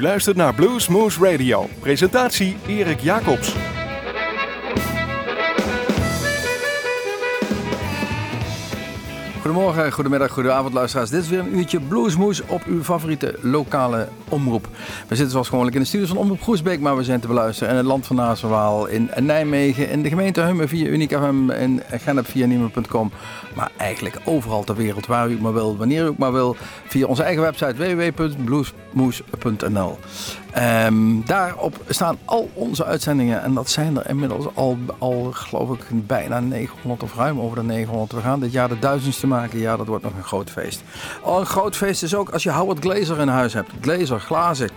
U luistert naar Blues Moose Radio. Presentatie Erik Jacobs. Goedemorgen, goedemiddag, goedenavond luisteraars. Dit is weer een uurtje Bluesmoes op uw favoriete lokale omroep. We zitten zoals gewoonlijk in de studios van Omroep Groesbeek, maar we zijn te beluisteren in het land van Naasverwaal, in Nijmegen, in de gemeente Hummen via Uniek FM, in Genep via Niemen.com. Maar eigenlijk overal ter wereld, waar u maar wil, wanneer u ook maar wil, via onze eigen website www.bluesmoes.nl. Um, daarop staan al onze uitzendingen en dat zijn er inmiddels al, al geloof ik bijna 900 of ruim over de 900. We gaan dit jaar de duizendste maken. Ja, dat wordt nog een groot feest. Al een groot feest is ook als je Howard Glazer in huis hebt. Glazer, glazen.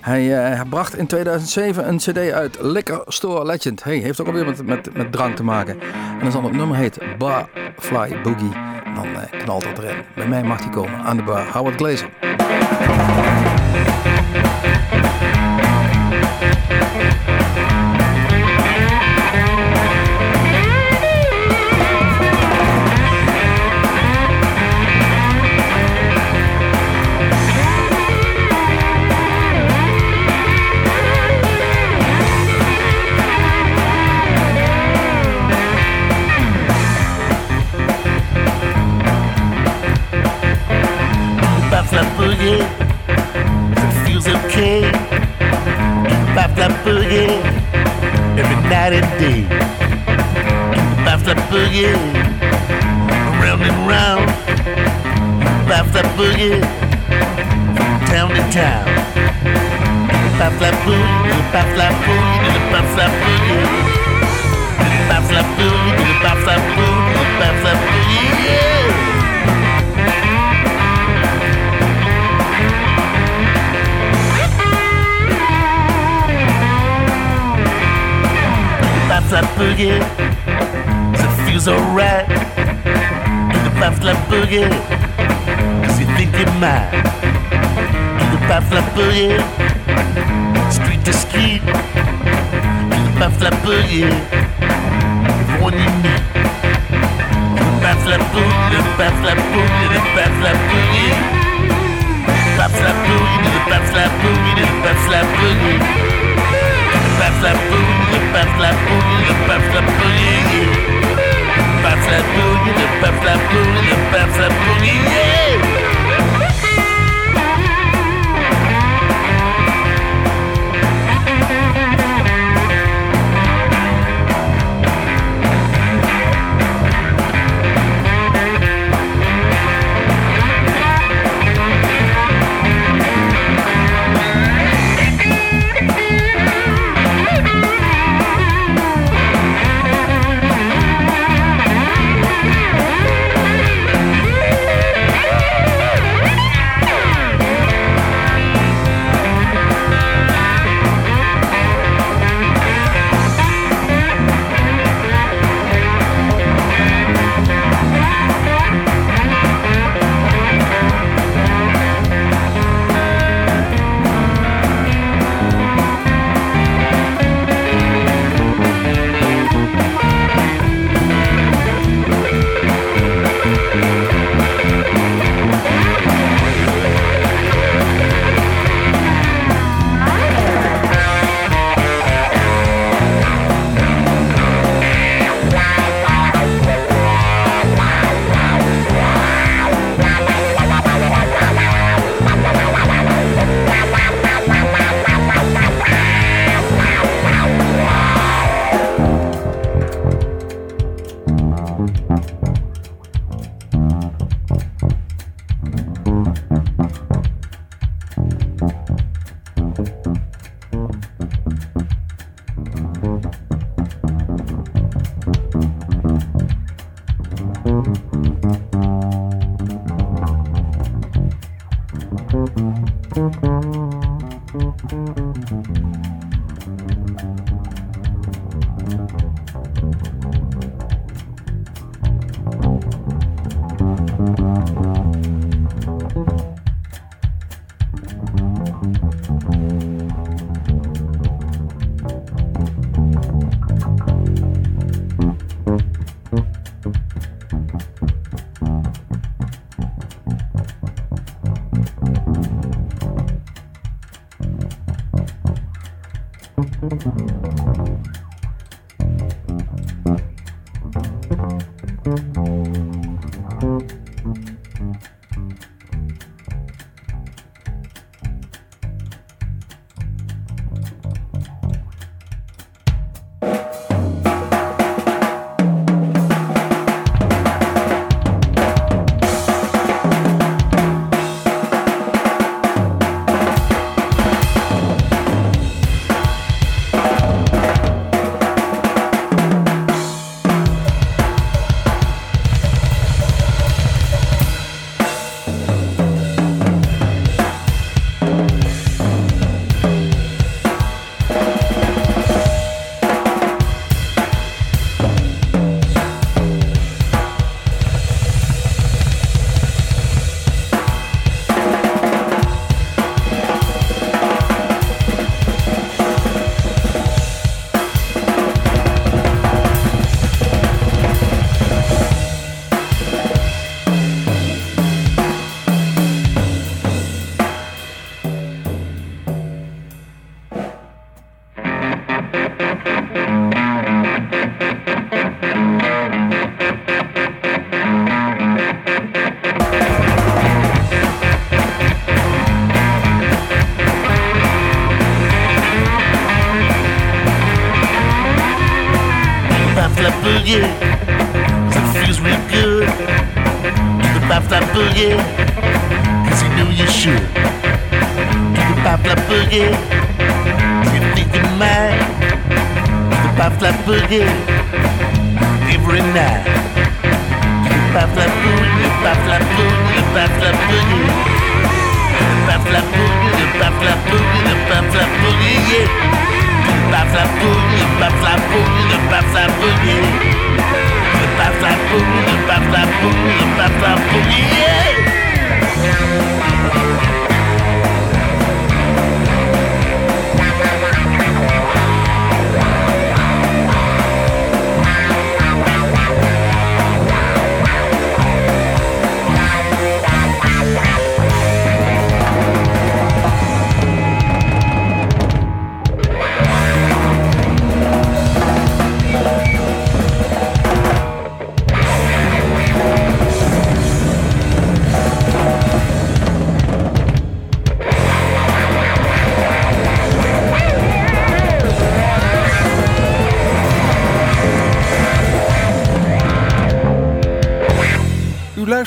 Hij, uh, bracht in 2007 een cd uit, Liquor Store Legend. Hey, heeft ook alweer met, met, met drank te maken. En dan zal het nummer heet Barfly Boogie. En dan uh, knalt dat erin. Bij mij mag hij komen aan de bar. Howard Glazer. Okay. Bop that boogie, every night and day. Bop that boogie, round and round. Bop that boogie, from town to town. Bop that boogie, bop that boogie, bop that boogie. Bop that boogie, bop that boogie, bop that boogie, yeah. that boogie, it feels alright. Do the pop flap boogie, cause you think you're mine. Do the pop flap boogie, street to street. Do the pop flap boogie, everyone you meet. Do the pop flap boogie, do the pop flap boogie, do the pop flap boogie. Pop flap boogie, do the pop flap boogie, do the pop flap boogie bap flap boogie, the bap flap boogie, the bap flap boogie, yeah. Bap flap boogie, the bap flap boogie, the bap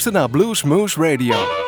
luistert naar Blues Moose Radio.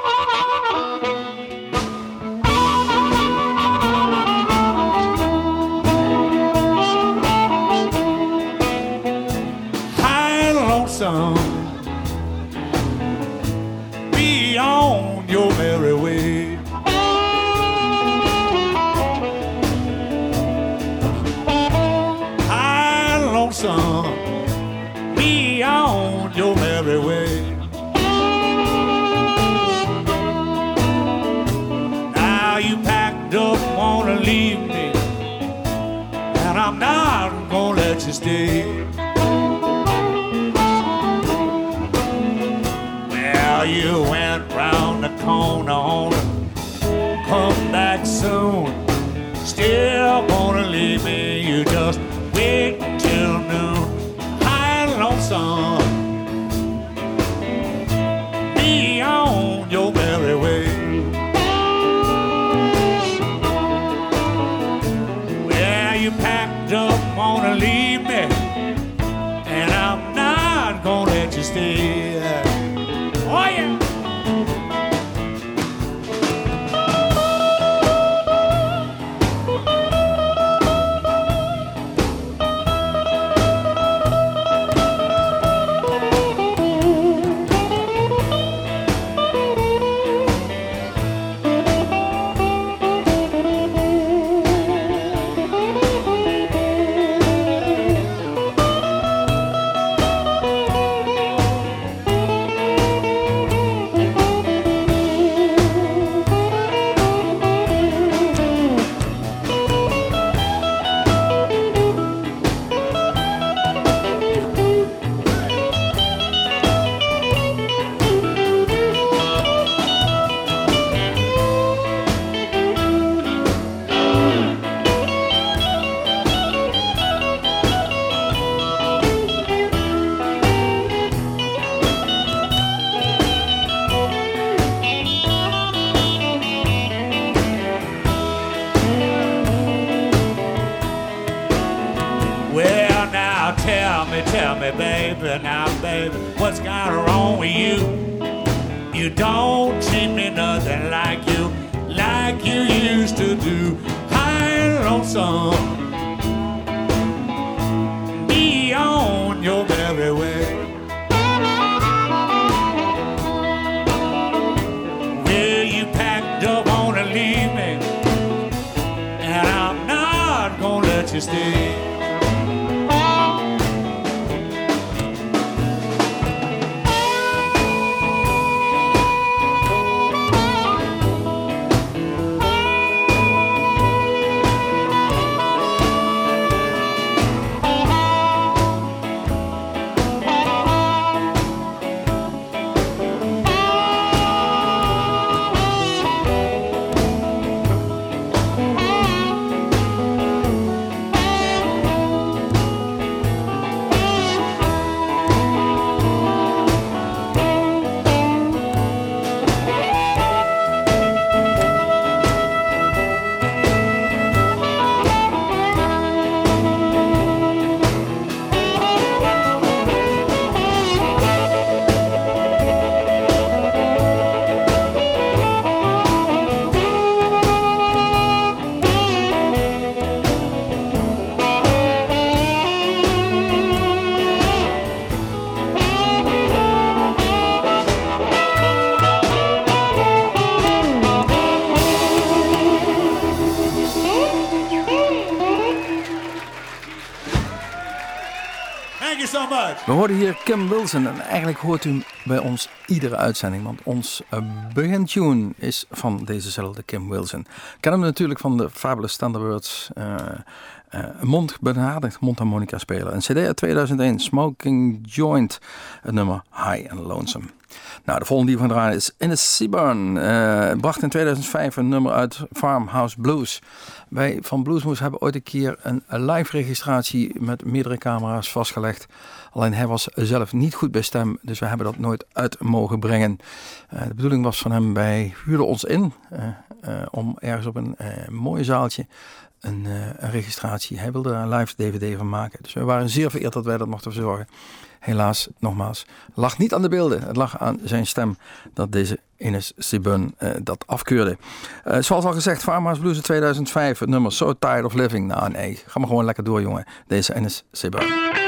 Kim Wilson en eigenlijk hoort u hem bij ons iedere uitzending. Want ons uh, begintune is van dezezelfde Kim Wilson. Kennen hem natuurlijk van de Fabulous Thunderbirds. Uh, uh, mond, benadigd mondharmonica spelen. Een cd uit 2001, Smoking Joint, het nummer High and Lonesome. Nou, de volgende die we gaan draaien is Ines Seaburn. Uh, bracht in 2005 een nummer uit Farmhouse Blues. Wij van Bluesmoes hebben ooit een keer een live registratie met meerdere camera's vastgelegd. Alleen hij was zelf niet goed bij stem, dus we hebben dat nooit uit mogen brengen. Uh, de bedoeling was van hem, wij huurden ons in uh, om ergens op een mooi zaaltje een, een, registratie. Hij wilde een live DVD van maken. Dus we waren zeer vereerd dat wij dat mochten verzorgen. Helaas, nogmaals, lag niet aan de beelden. Het lag aan zijn stem dat deze Ines Sibun dat afkeurde. Uh, zoals al gezegd, Farmers Blues in 2005, het nummer So Tired of Living. Nou nee, ga maar gewoon lekker door jongen. Deze Ines Sibun.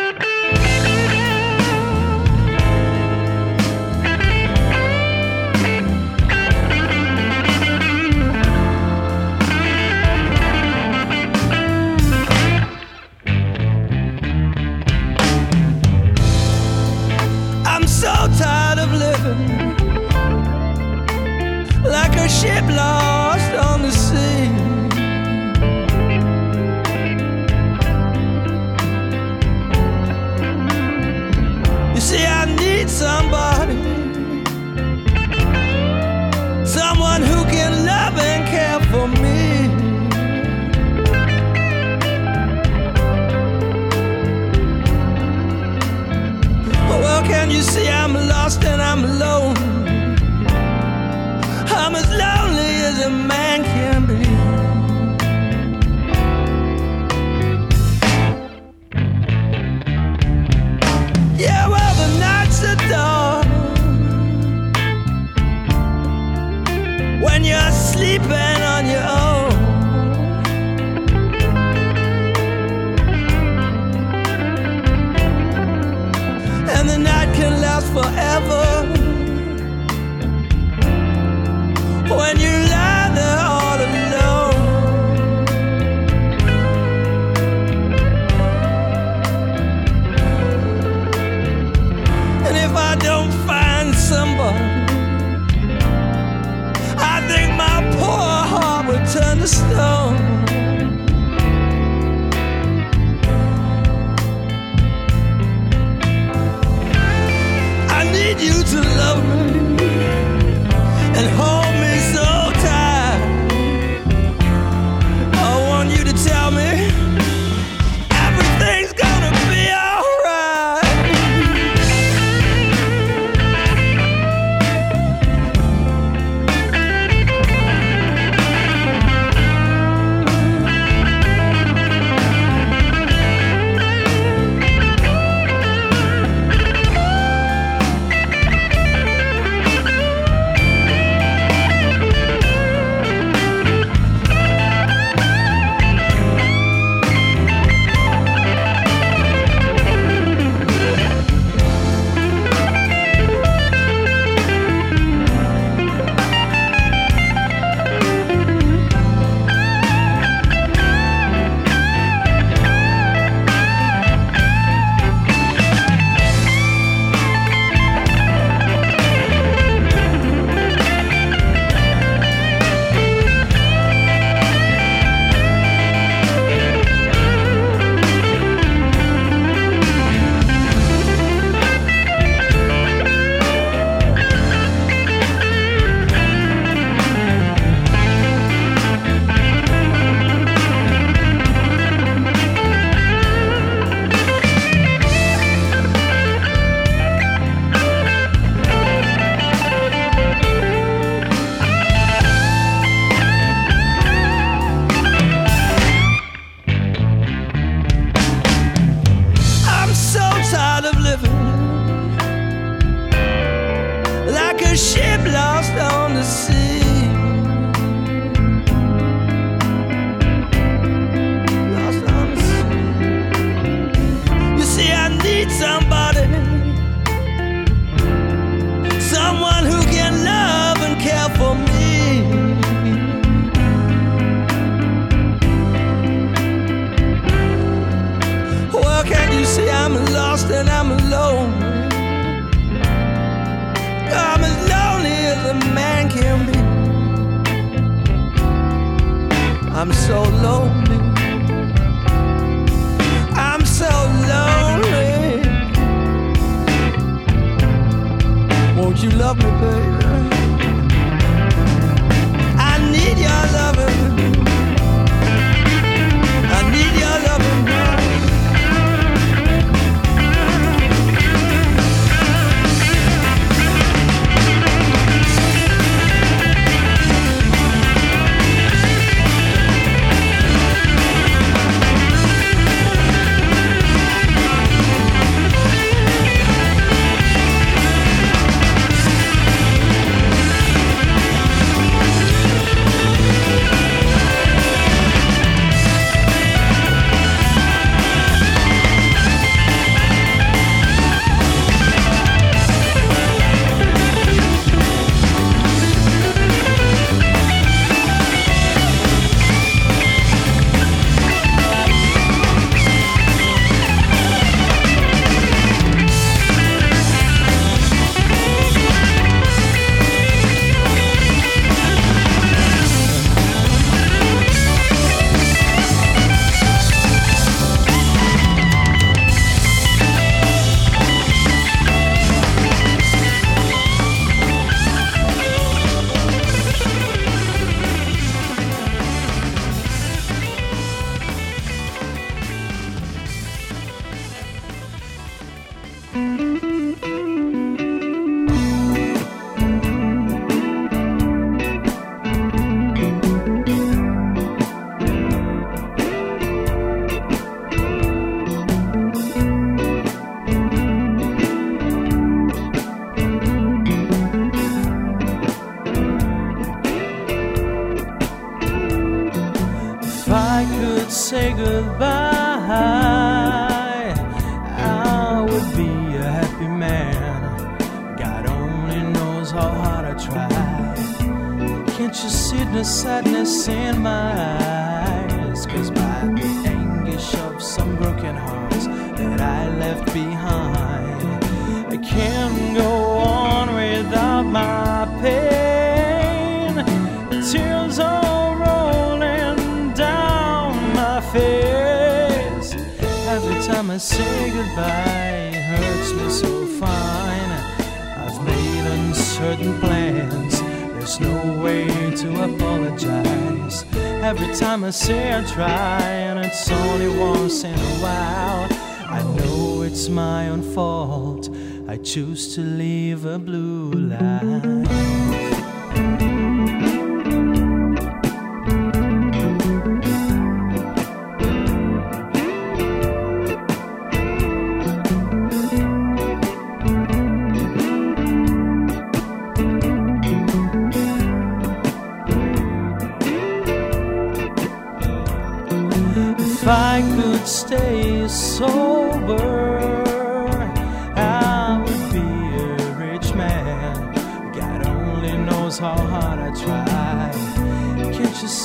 It's only once in a while. I know it's my own fault. I choose to live a blue life.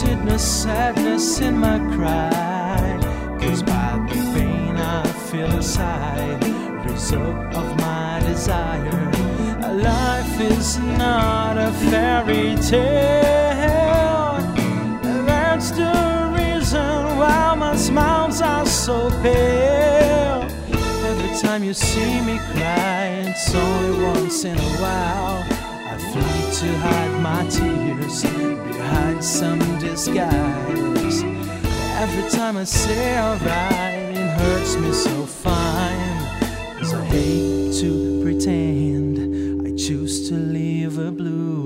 The sadness in my cry? Cause by the pain I feel inside, result of my desire. Life is not a fairy tale. That's the reason why my smiles are so pale. Every time you see me cry, it's only once in a while. To hide my tears behind some disguise. Every time I say alright, it hurts me so fine. Cause I hate to pretend I choose to live a blue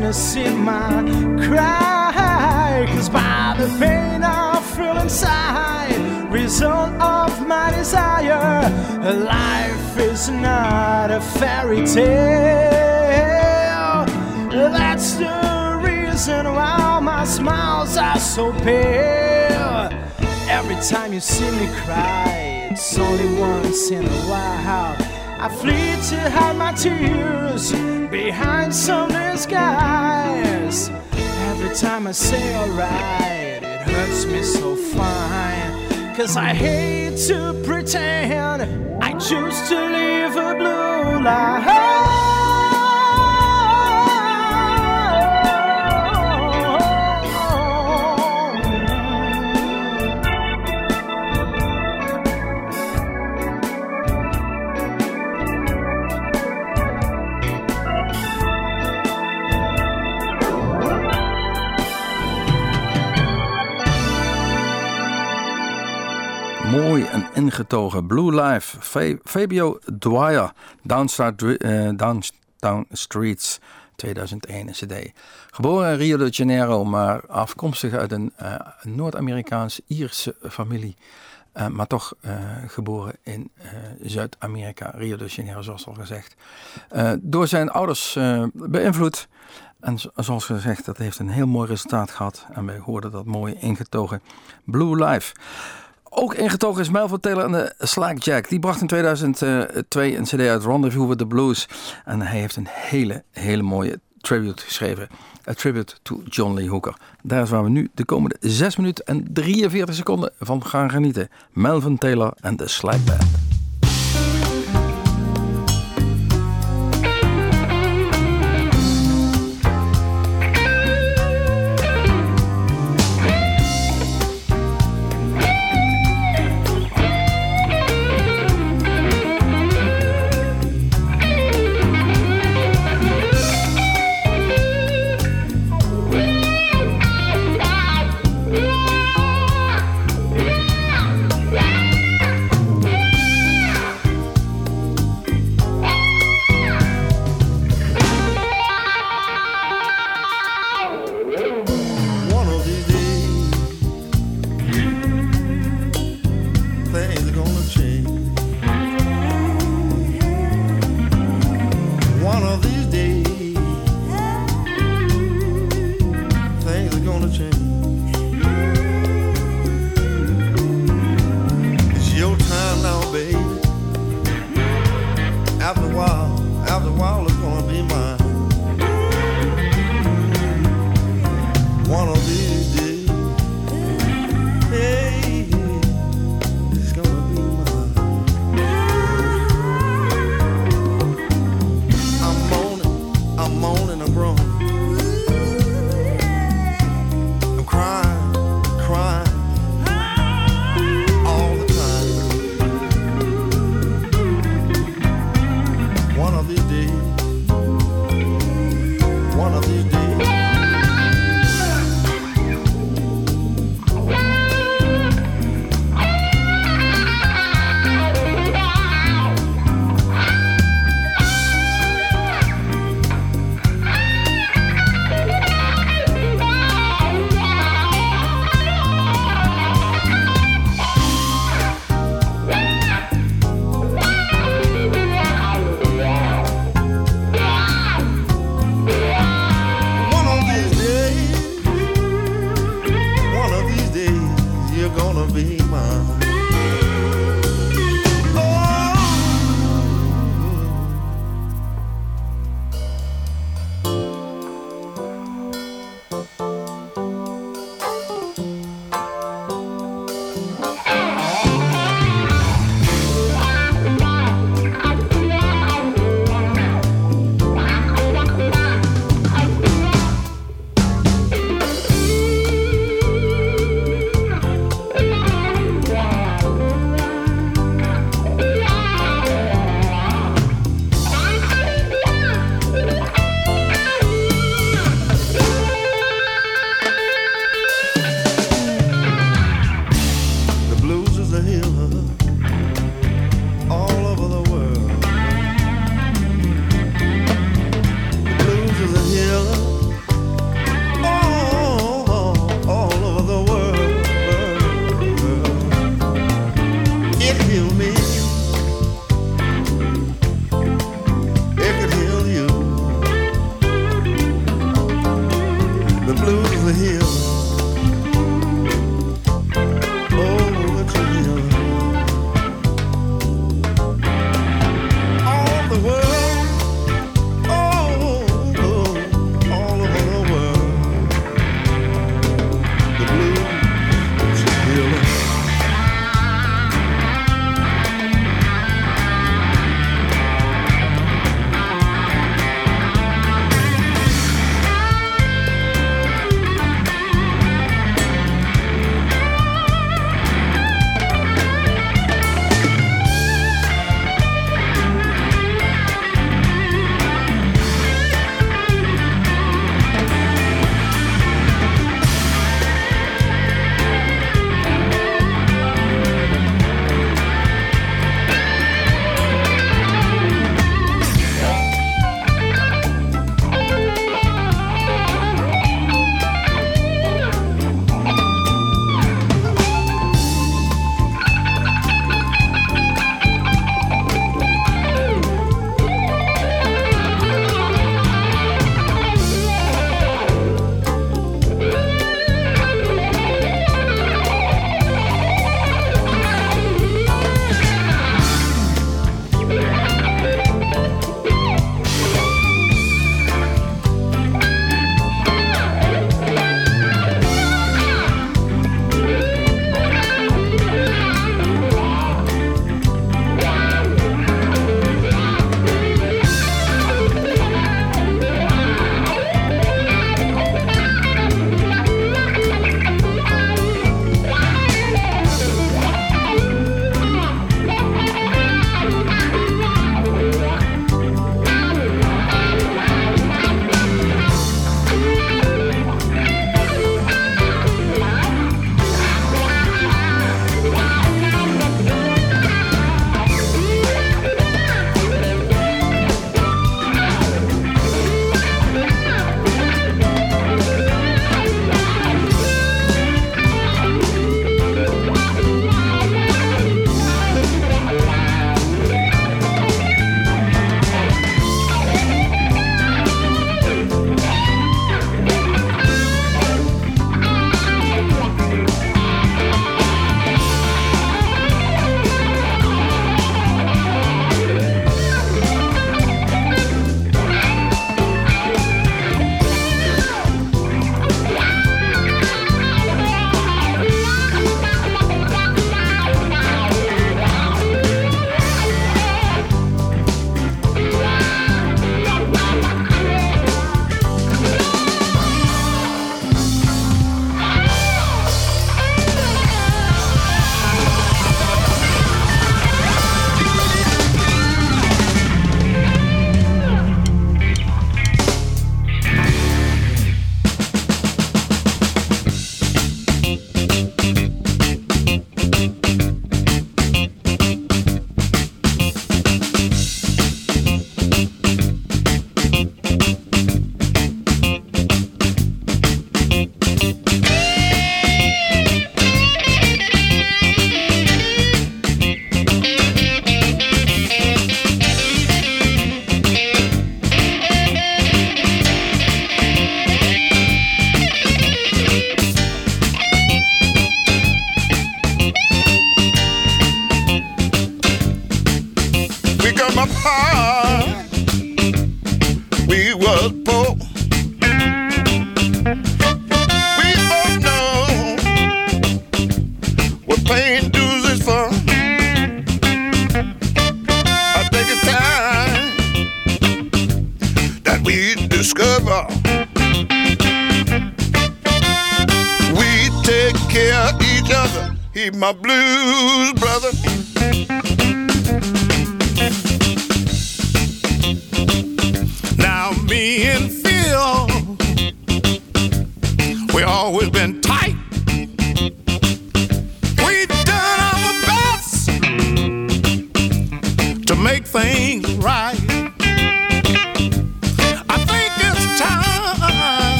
sadness in my cry? Cause by the pain I feel inside, result of my desire, life is not a fairy tale. That's the reason why my smiles are so pale. Every time you see me cry, it's only once in a while. I flee to hide my tears behind some disguise. Every time I say alright, it hurts me so fine. Cause I hate to pretend I choose to live a blue life. Mooi en ingetogen. Blue Life. Fa- Fabio Dwyer. Downstar, eh, Downtown Streets. 2001 een cd. Geboren in Rio de Janeiro, maar afkomstig uit een eh, Noord-Amerikaans-Ierse familie. Eh, maar toch geboren in Zuid-Amerika, Rio de Janeiro, zoals al gezegd. Door zijn ouders beïnvloed. En zo- zoals gezegd, dat heeft een heel mooi resultaat gehad. En wij hoorden dat mooi ingetogen. Blue Life. Ook ingetogen is Melvin Taylor en de Slackjack. Die bracht in 2002 een cd uit Rendezvous with the Blues. En hij heeft een hele, hele mooie tribute geschreven. A tribute to John Lee Hooker. Daar is waar we nu de komende 6 minuten en 43 seconden van gaan genieten. Melvin Taylor en de Slack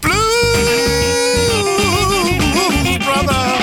blues brother.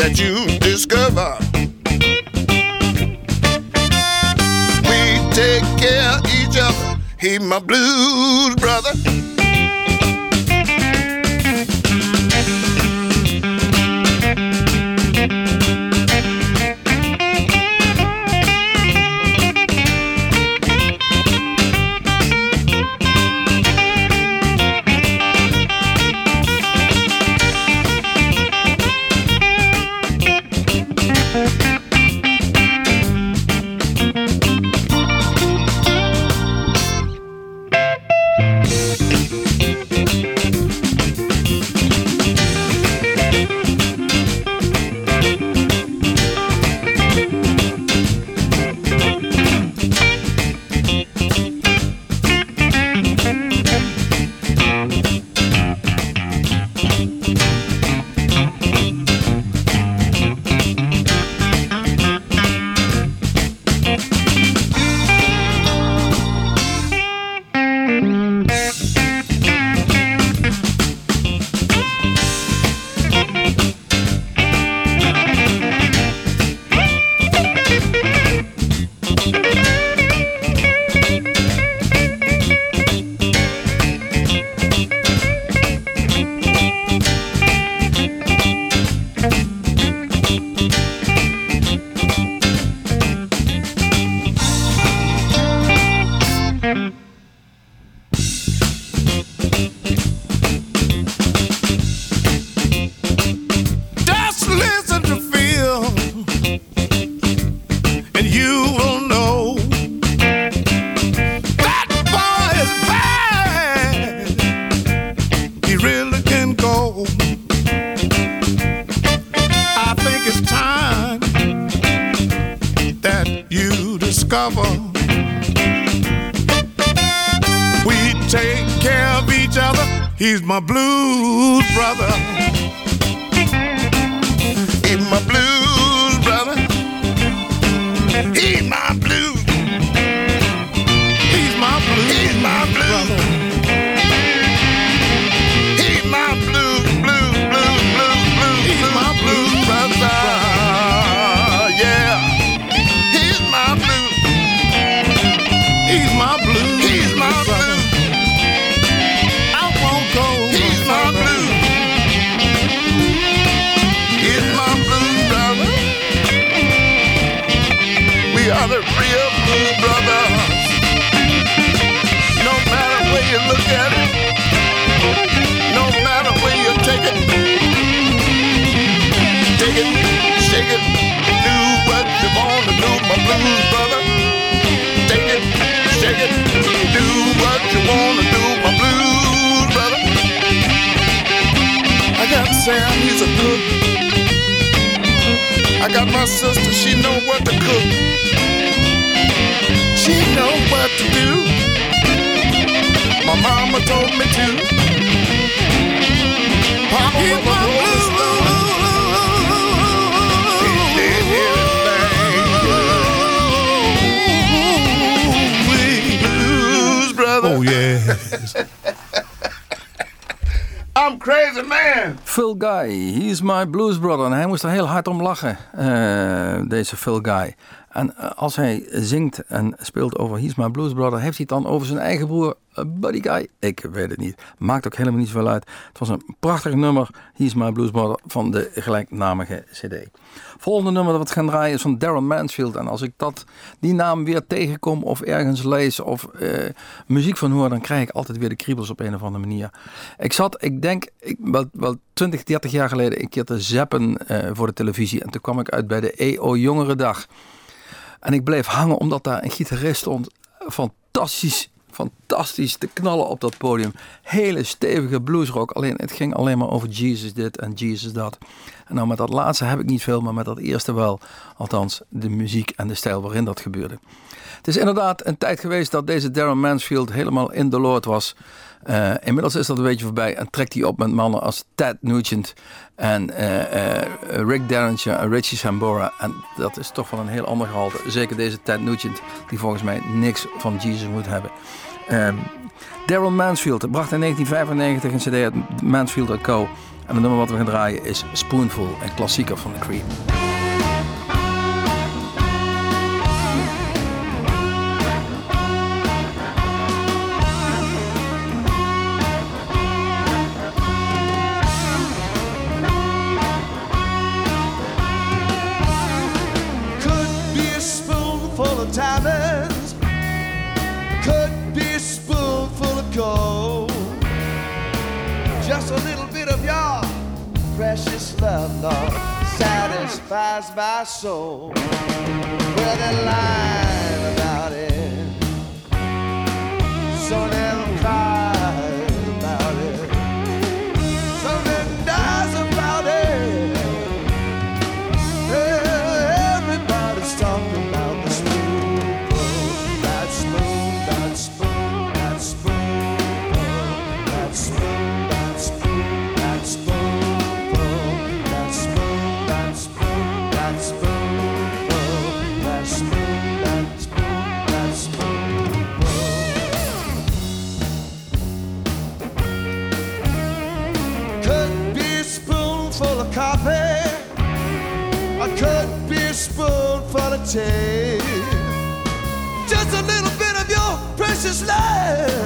That you discover. We take care of each other. He my blues brother. He's my blues brother. Look at it, no matter where you take it, take it, shake it, do what you wanna do, my blues brother. Take it, shake it, do what you wanna do, my blues brother. I got Sam, he's a cook. I got my sister, she know what to cook. She know what to do. My mama told me to. Oh yeah. I'm crazy man. Phil Guy, he's my blues brother. En hij moest er heel hard om lachen, eh, deze Phil Guy. En eh, als hij zingt en speelt over He's My Blues Brother, heeft hij het dan over zijn eigen broer eh, Buddy Guy? Ik weet het niet. Maakt ook helemaal niet zoveel uit. Het was een prachtig nummer, He's My Blues Brother, van de gelijknamige CD. Volgende nummer dat we gaan draaien is van Darren Mansfield. En als ik dat, die naam weer tegenkom of ergens lees of eh, muziek van hoor, dan krijg ik altijd weer de kriebels op een of andere manier. Ik zat, ik denk, wel, wel 20, 30 jaar geleden een keer te zappen voor de televisie. En toen kwam ik uit bij de EO Jongerendag. En ik bleef hangen omdat daar een gitarist stond. Fantastisch, fantastisch te knallen op dat podium. Hele stevige bluesrock. Alleen het ging alleen maar over Jesus dit en Jesus dat. En nou met dat laatste heb ik niet veel, maar met dat eerste wel. Althans, de muziek en de stijl waarin dat gebeurde. Het is inderdaad een tijd geweest dat deze Darren Mansfield helemaal in de lood was. Eh, inmiddels is dat een beetje voorbij en trekt hij op met mannen als Ted Nugent en eh, eh, Rick Derringer en Richie Sambora. En dat is toch van een heel ander gehalte. Zeker deze Ted Nugent, die volgens mij niks van Jesus moet hebben. Ehm, um, Daryl Mansfield bracht in 1995 een cd uit Mansfield Co. En het nummer wat we gaan draaien is Spoonful, een klassieker van de Cream. love satisfies my soul. Well, they're about it. So now. take just a little bit of your precious life.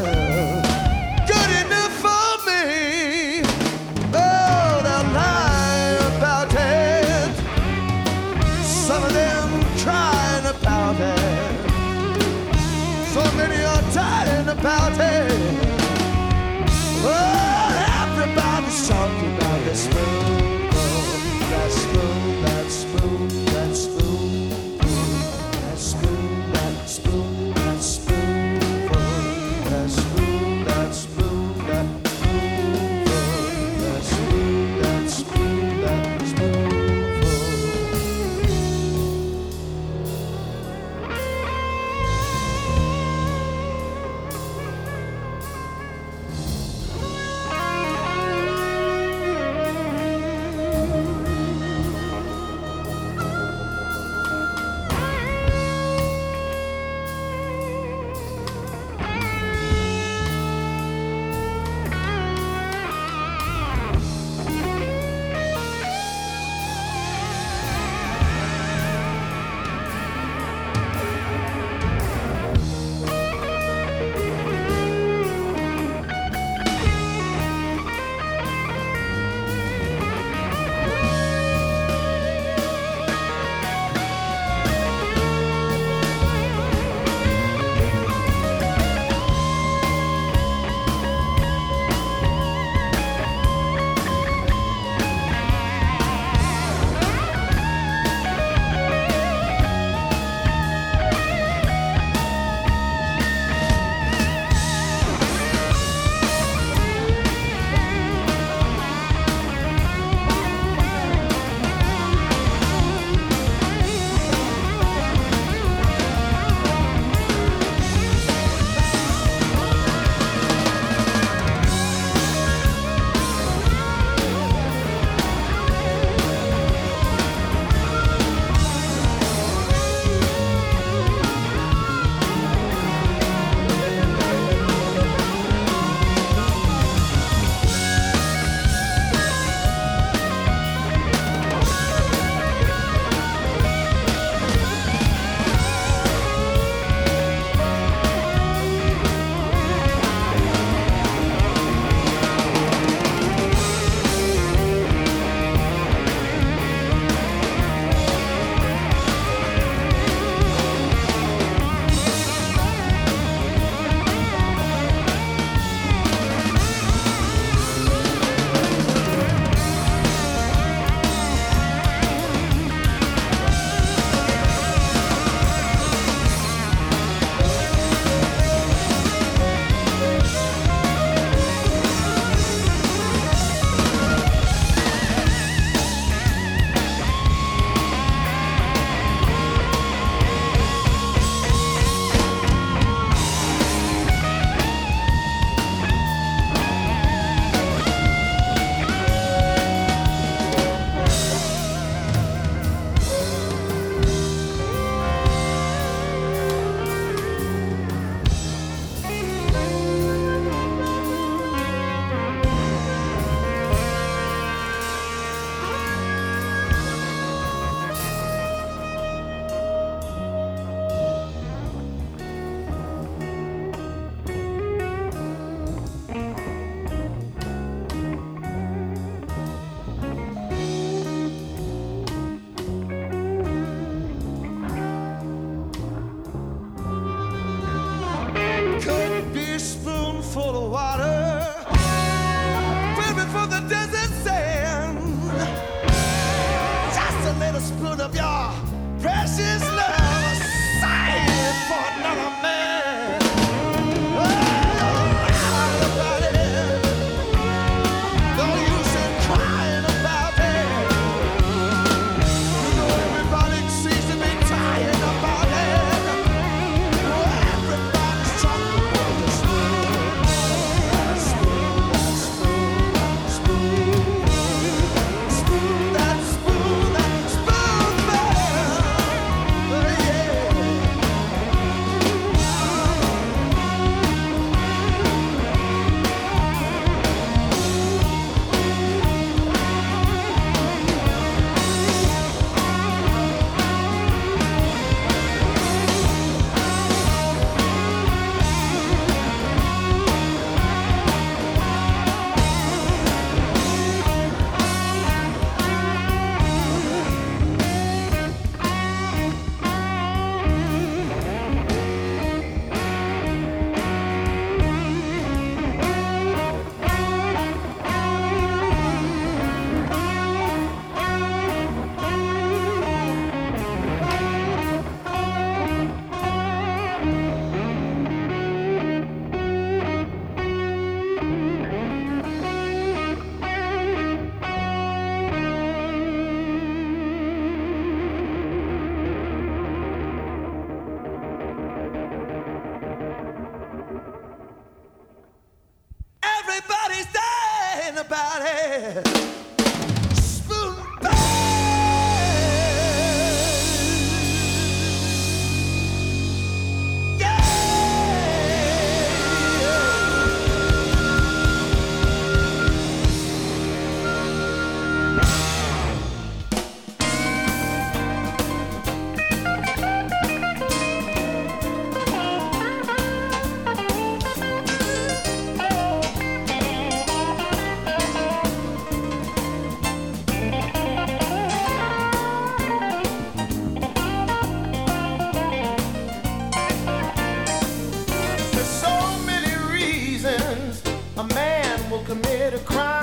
to cry.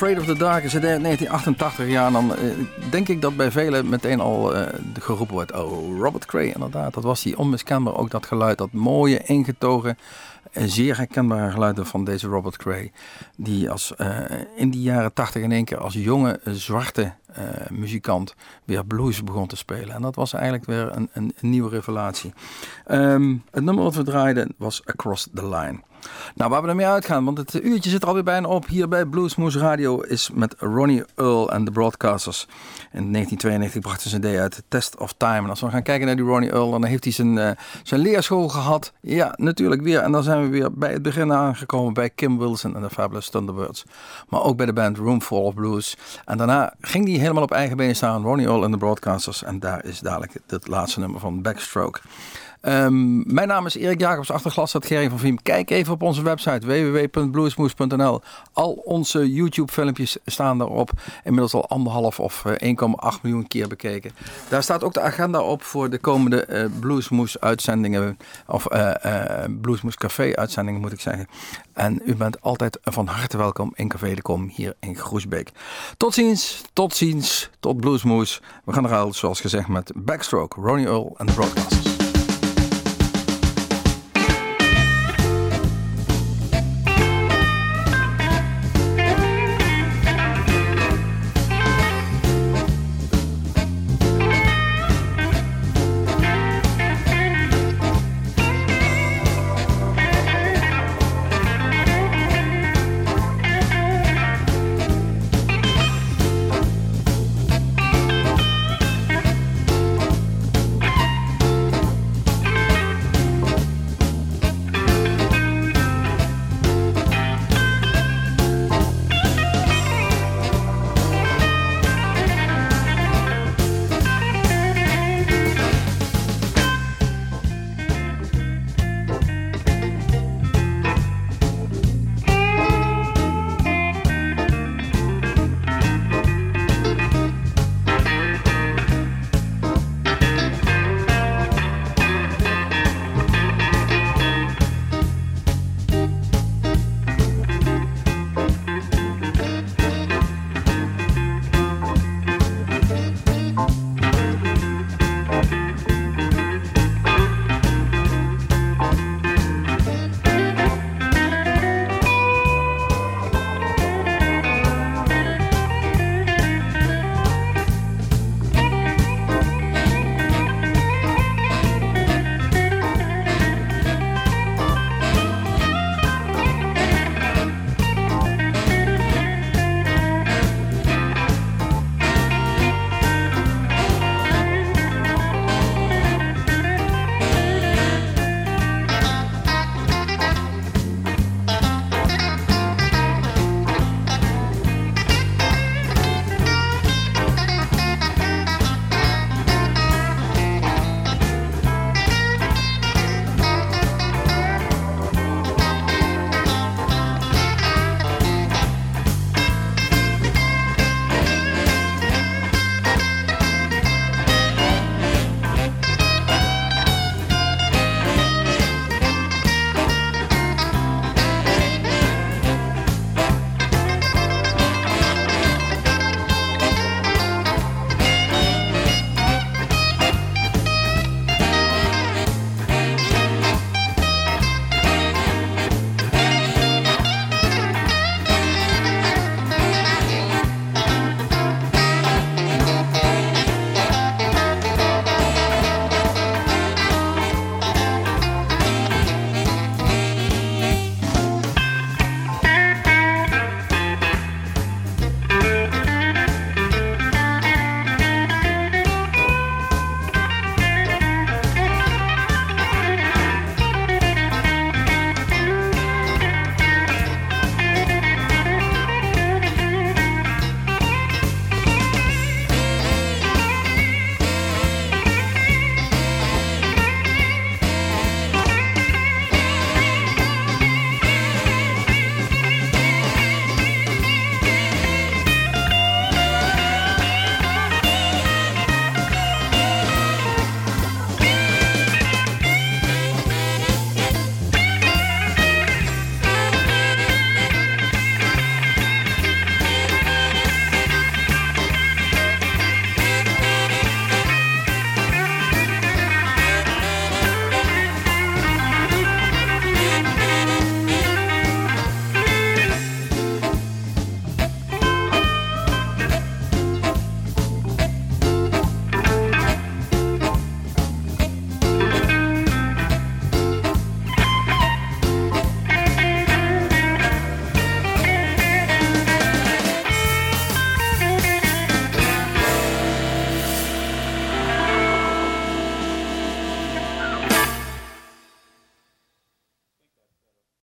Afraid of the Dark is uit 1988. Ja, dan eh, denk ik dat bij velen meteen al eh, geroepen wordt. Oh, Robert Cray, inderdaad. Dat was die onmiskenbaar ook dat geluid. Dat mooie, ingetogen, en zeer herkenbare geluiden van deze Robert Cray. Die als, eh, in die jaren 80 in één keer als jonge eh, zwarte eh, muzikant weer blues begon te spelen. En dat was eigenlijk weer een, een, een nieuwe revelatie. Ehm, het nummer wat we draaiden was Across the Line. Nou, waar we ermee uitgaan, want het uurtje zit er alweer bijna op. Hier bij Bluesmoose Radio is met Ronnie Earl en de Broadcasters. In 1992 bracht hij zijn CD uit, Test of Time. En als we gaan kijken naar die Ronnie Earl, dan heeft hij zijn, eh, zijn leerschool gehad. Ja, natuurlijk weer. En dan zijn we weer bij het begin aangekomen bij Kim Wilson en de Fabulous Thunderbirds. Maar ook bij de band Room Full of Blues. En daarna ging hij helemaal op eigen benen staan, Ronnie Earl en de Broadcasters. En daar is dadelijk het laatste nummer van Backstroke. Ehm, mijn naam is Erik Jacobs, achterglas uit Gerry van Viem. Kijk even op onze website www.bluesmoes.nl. Al onze YouTube-filmpjes staan daarop. Inmiddels al anderhalf of eh, 1,8 miljoen keer bekeken. Daar staat ook de agenda op voor de komende eh Bluesmoes-uitzendingen. Of eh eh Bluesmoes Café-uitzendingen moet ik zeggen. En u bent altijd van harte welkom in Café de Kom hier in Groesbeek. Tot ziens, tot ziens, tot Bluesmoes. We gaan eruit zoals gezegd met Backstroke, Ronnie Earl en de Broadcasters.